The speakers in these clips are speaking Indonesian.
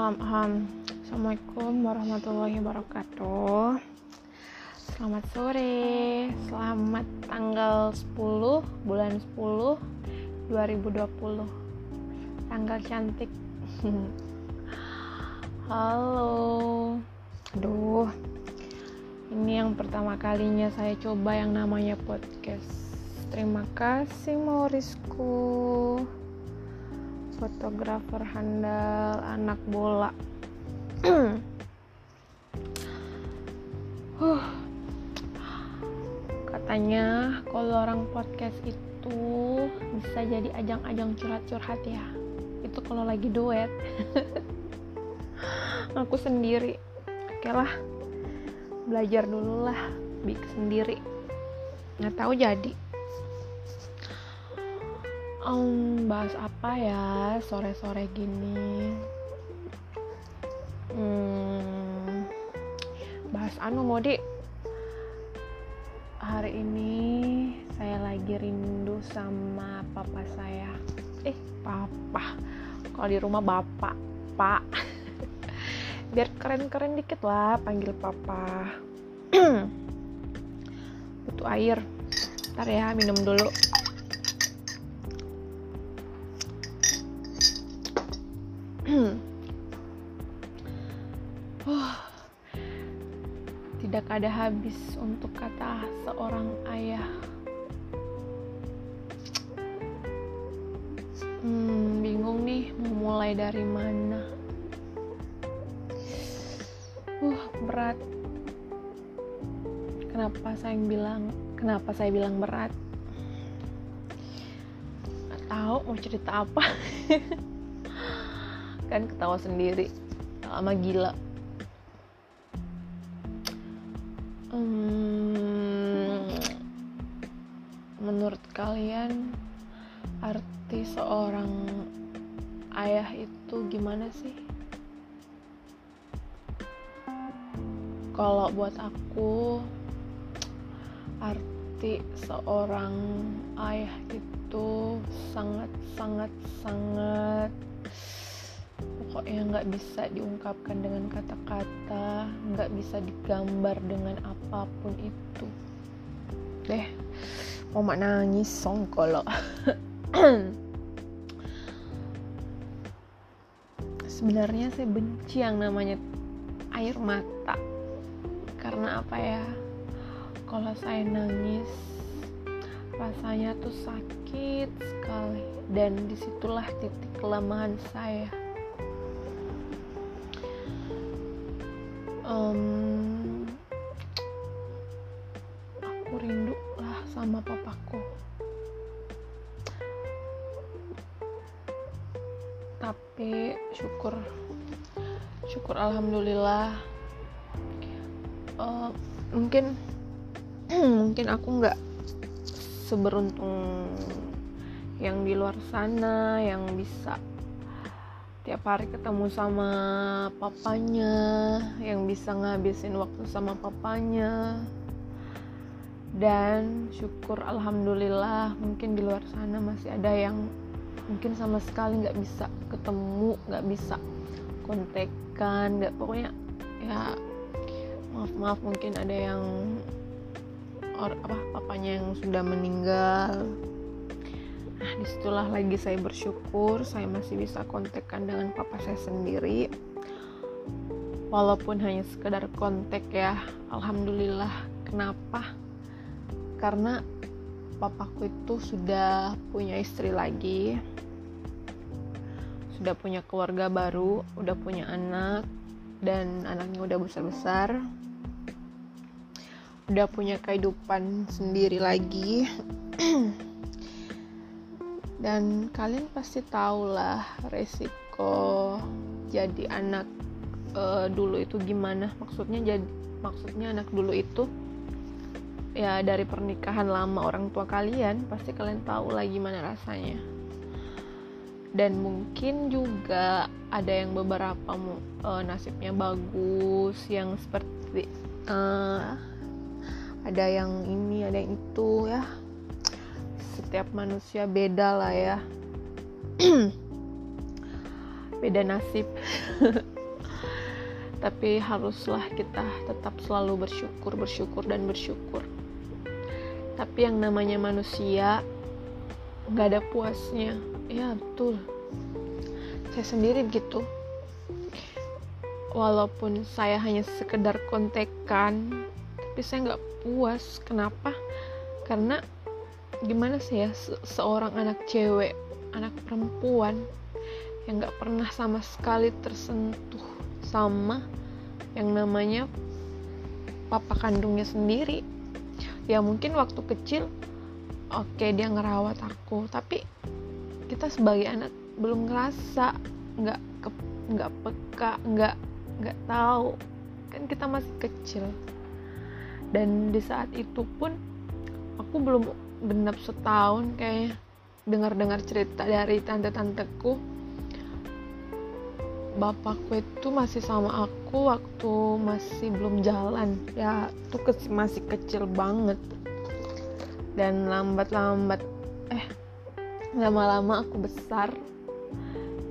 Aham, aham. Assalamualaikum warahmatullahi wabarakatuh. Selamat sore. Selamat tanggal 10 bulan 10 2020. Tanggal cantik. Halo. Aduh. Ini yang pertama kalinya saya coba yang namanya podcast. Terima kasih Morisku fotografer handal anak bola. Huh. katanya kalau orang podcast itu bisa jadi ajang-ajang curhat-curhat ya. Itu kalau lagi duet. Aku sendiri. Oke lah. Belajar dulu lah. Bikin sendiri. Nggak tahu jadi um, bahas apa ya? Sore-sore gini. Hmm, bahas anu modi. Hari ini saya lagi rindu sama papa saya. Eh papa. Kalau di rumah bapak pak. Biar keren-keren dikit lah panggil papa. Butuh air. Ntar ya minum dulu oh, tidak ada habis untuk kata seorang ayah. Hmm, bingung nih mau mulai dari mana. Uh, berat. Kenapa saya bilang, kenapa saya bilang berat? Tahu mau cerita apa. kan ketawa sendiri. Lama gila. Hmm, menurut kalian arti seorang ayah itu gimana sih? Kalau buat aku arti seorang ayah itu sangat sangat sangat pokoknya nggak bisa diungkapkan dengan kata-kata nggak bisa digambar dengan apa pun itu. Deh mau mak nangis songkolo sebenarnya saya benci yang namanya air mata. Karena apa ya? Kalau saya nangis rasanya tuh sakit sekali. Dan di situlah titik kelemahan saya um, aku rindu lah sama papaku. Tapi syukur syukur alhamdulillah. Uh, mungkin mungkin aku nggak seberuntung yang di luar sana yang bisa tiap hari ketemu sama papanya yang bisa ngabisin waktu sama papanya. Dan syukur alhamdulillah mungkin di luar sana masih ada yang mungkin sama sekali nggak bisa ketemu nggak bisa kontekan nggak pokoknya ya maaf maaf mungkin ada yang or apa papanya yang sudah meninggal Nah, di situlah lagi saya bersyukur saya masih bisa kontekan dengan papa saya sendiri. Walaupun hanya sekedar kontek ya, alhamdulillah. Kenapa? Karena papaku itu sudah punya istri lagi. Sudah punya keluarga baru, udah punya anak dan anaknya udah besar-besar. Udah punya kehidupan sendiri lagi. dan kalian pasti tahu lah resiko jadi anak uh, dulu itu gimana. Maksudnya jadi maksudnya anak dulu itu ya dari pernikahan lama orang tua kalian pasti kalian tahu lah gimana rasanya. Dan mungkin juga ada yang beberapa uh, nasibnya bagus yang seperti uh, ada yang ini ada yang itu ya setiap manusia beda lah ya. Beda nasib. Tapi haruslah kita tetap selalu bersyukur bersyukur dan bersyukur. Tapi yang namanya manusia nggak ada puasnya. Ya betul. Saya sendiri gitu walaupun saya hanya sekedar kontekan tapi saya nggak puas. Kenapa? Karena gimana sih ya se seorang anak cewek anak perempuan yang nggak pernah sama sekali tersentuh sama yang namanya papa kandungnya sendiri. Ya mungkin waktu kecil oke okay, dia ngerawat aku tapi kita sebagai anak belum ngerasa nggak nggak peka nggak nggak tahu. Kan kita masih kecil. Dan di saat itu pun aku belum genap setahun kayak dengar-dengar cerita dari tante-tanteku bapakku itu masih sama aku waktu masih belum jalan. Ya itu ke masih kecil banget. Dan lambat-lambat eh lama-lama aku besar.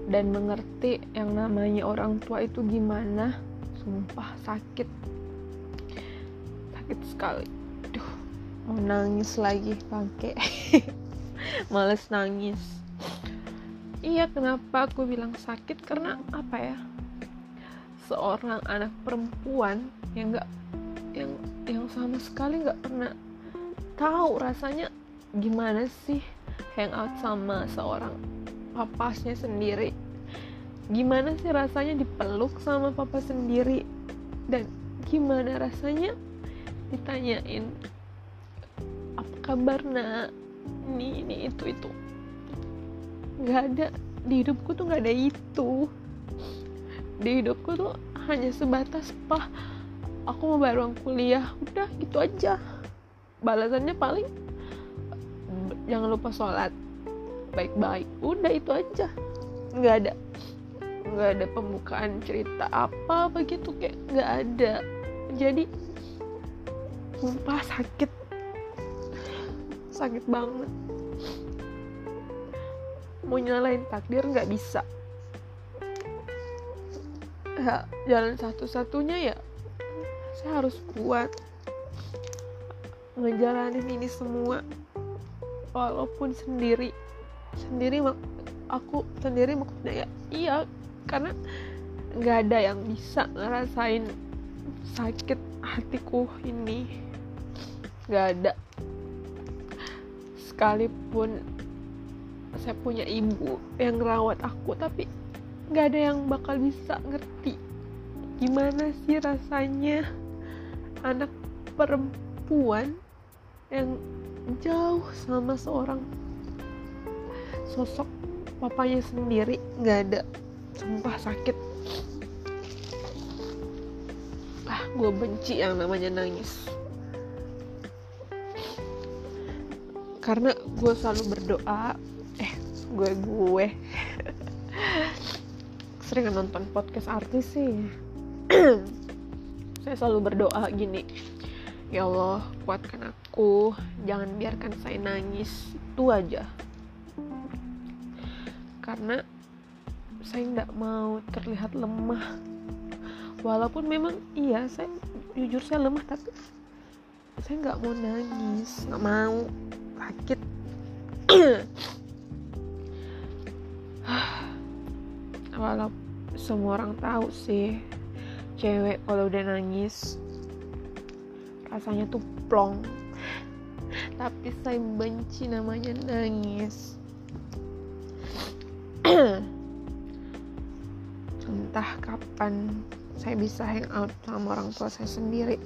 Dan mengerti yang namanya orang tua itu gimana. Sumpah sakit. Sakit sekali. Duh mau nangis lagi bangke. Males nangis. Iya kenapa aku bilang sakit? Karena apa ya? Seorang anak perempuan yang nggak yang yang sama sekali nggak pernah tahu rasanya gimana sih hangout sama seorang papasnya sendiri. Gimana sih rasanya dipeluk sama papa sendiri? Dan gimana rasanya? Ditanyain apa kabar nak? Ini ini itu itu. Nggak ada. Di hidupku tuh nggak ada itu. Di hidupku tuh hanya sebatas pah aku mau bayar uang kuliah. Udah gitu aja. Balasannya paling jangan lupa sholat. Baik-baik. Udah itu aja. Nggak ada nggak ada pembukaan cerita apa begitu kayak nggak ada. Jadi sumpah sakit sakit banget. Mau nyalain takdir nggak bisa. Ya, jalan satu-satunya ya saya harus kuat ngejalanin ini semua. Walaupun sendiri sendiri aku sendiri maksudnya ya iya karena nggak ada yang bisa ngerasain sakit hatiku ini. Nggak ada sekalipun saya punya ibu yang ngerawat aku tapi nggak ada yang bakal bisa ngerti gimana sih rasanya anak perempuan yang jauh sama seorang sosok papanya sendiri nggak ada sumpah sakit. Ah gue benci yang namanya nangis karena gue selalu berdoa. Eh gue gue. Sering nonton podcast artis sih. Saya selalu berdoa gini. Ya Allah kuatkan aku. Jangan biarkan saya nangis. Itu aja. Karena saya nggak mau terlihat lemah. Walaupun memang iya saya jujur saya lemah tapi saya nggak mau nangis. Nggak mau sakit. Walau semua orang tahu sih cewek kalau udah nangis rasanya tuh plong. Tapi saya benci namanya nangis. Entah kapan saya bisa hangout sama orang tua saya sendiri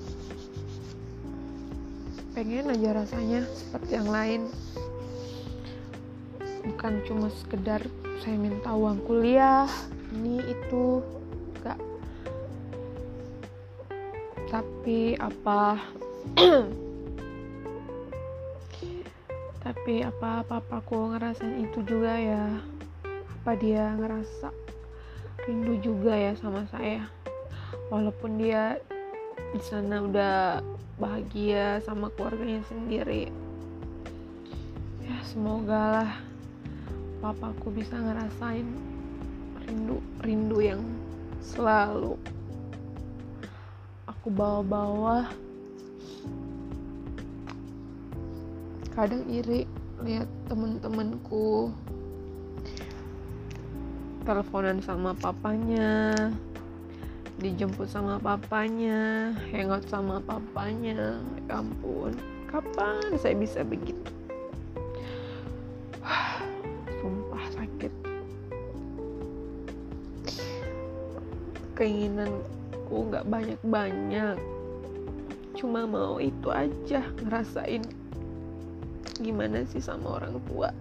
pengen aja rasanya seperti yang lain. Bukan cuma sekedar saya minta uang kuliah ini itu enggak. Tapi apa tapi apa apa aku ngerasain itu juga ya. Apa dia ngerasa rindu juga ya sama saya. Walaupun dia di sana udah bahagia sama keluarganya sendiri. Ya semoga lah papaku bisa ngerasain rindu rindu yang selalu aku bawa-bawa. Kadang iri lihat temen-temenku teleponan sama papanya dijemput sama papanya hangout sama papanya. Ya ampun kapan saya bisa begitu? Sumpah sakit. Keinginanku nggak banyak-banyak. Cuma mau itu aja ngerasain gimana sih sama orang tua?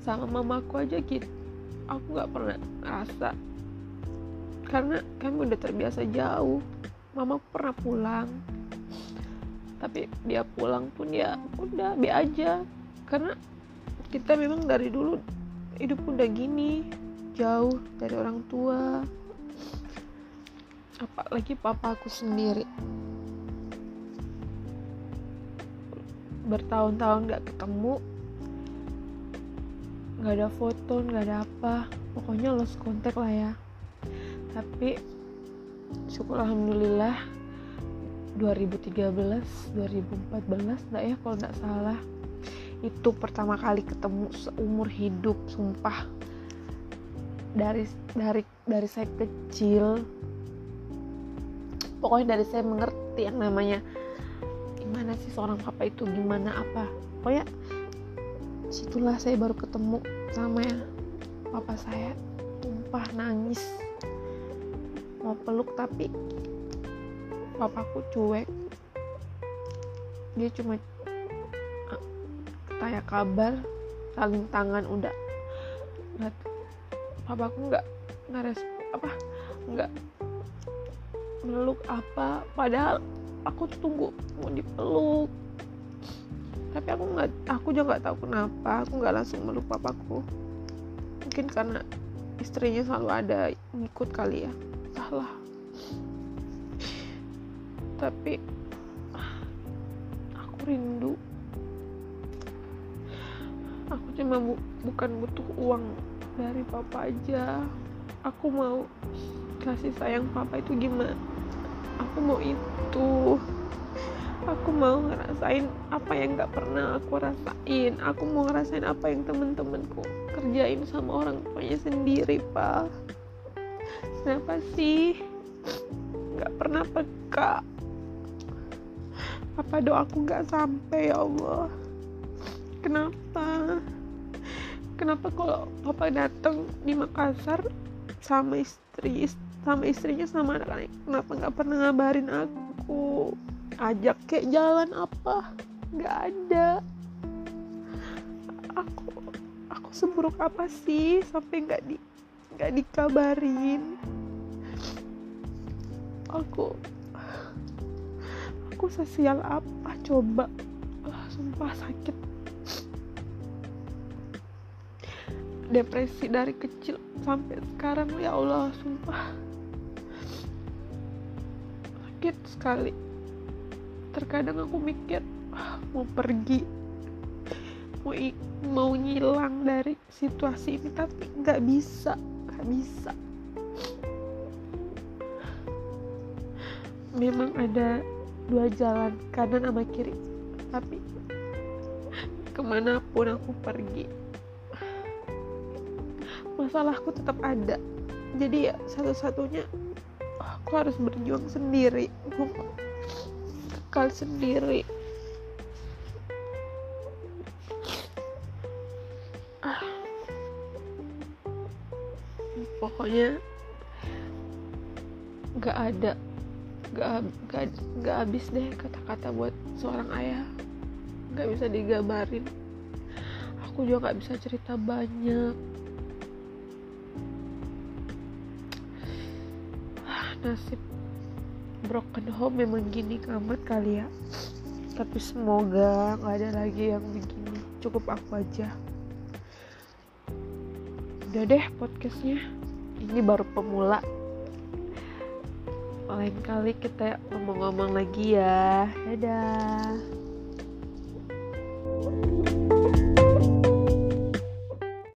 Sama mamaku aja gitu. Aku nggak pernah ngerasa karena kami udah terbiasa jauh. Mama pernah pulang. Tapi dia pulang pun ya udah be aja. Karena kita memang dari dulu hidup udah gini jauh dari orang tua. Apalagi papa aku sendiri. Bertahun-tahun gak ketemu. Nggak ada foto nggak ada apa. Pokoknya lost kontak lah ya tapi syukur alhamdulillah 2013 2014 enggak ya kalau nggak salah itu pertama kali ketemu seumur hidup sumpah. Dari dari dari saya kecil pokoknya dari saya mengerti yang namanya gimana sih seorang papa itu gimana apa. Pokoknya situlah saya baru ketemu sama ya papa saya tumpah nangis mau peluk tapi papaku cuek. Dia cuma ah, tanya kabar saling tangan udah. Nggak papaku nggak respon apa nggak meluk apa. Padahal aku tunggu mau dipeluk. Tapi aku nggak aku juga nggak tahu kenapa. Aku nggak langsung meluk papaku mungkin karena istrinya selalu ada ngikut kali ya salah. Tapi aku rindu. Aku cuma bu bukan butuh uang dari papa aja. Aku mau kasih sayang papa itu gimana? Aku mau itu. Aku mau ngerasain apa yang gak pernah aku rasain. Aku mau ngerasain apa yang temen-temenku kerjain sama orang tuanya sendiri pak kenapa sih? Gak pernah peka. Apa doaku gak sampai ya Allah? Kenapa? Kenapa kalau papa datang di Makassar sama istri sama istrinya sama anak-anak kenapa nggak pernah ngabarin aku? Ajak kayak jalan apa? Nggak ada. Aku aku seburuk apa sih? Sampai nggak di nggak dikabarin. Aku aku sesial apa coba? Ah, sumpah sakit. Depresi dari kecil sampai sekarang ya Allah sumpah. Sakit sekali. Terkadang aku mikir ah, mau pergi mau mau ngilang dari situasi ini tapi nggak bisa bisa. Memang ada dua jalan kanan sama kiri. Tapi ke mana pun aku pergi masalahku tetap ada. Jadi ya satu-satunya aku harus berjuang sendiri. Kekal sendiri pokoknya gak ada gak, gak, gak habis deh kata-kata buat seorang ayah. Gak bisa digambarin. Aku juga gak bisa cerita banyak. Ah, nasib broken home memang gini amat kali ya. Tapi semoga nggak ada lagi yang begini. Cukup aku aja. Udah deh podcastnya ini baru pemula. Lain kali kita ngomong-ngomong lagi ya. Dadah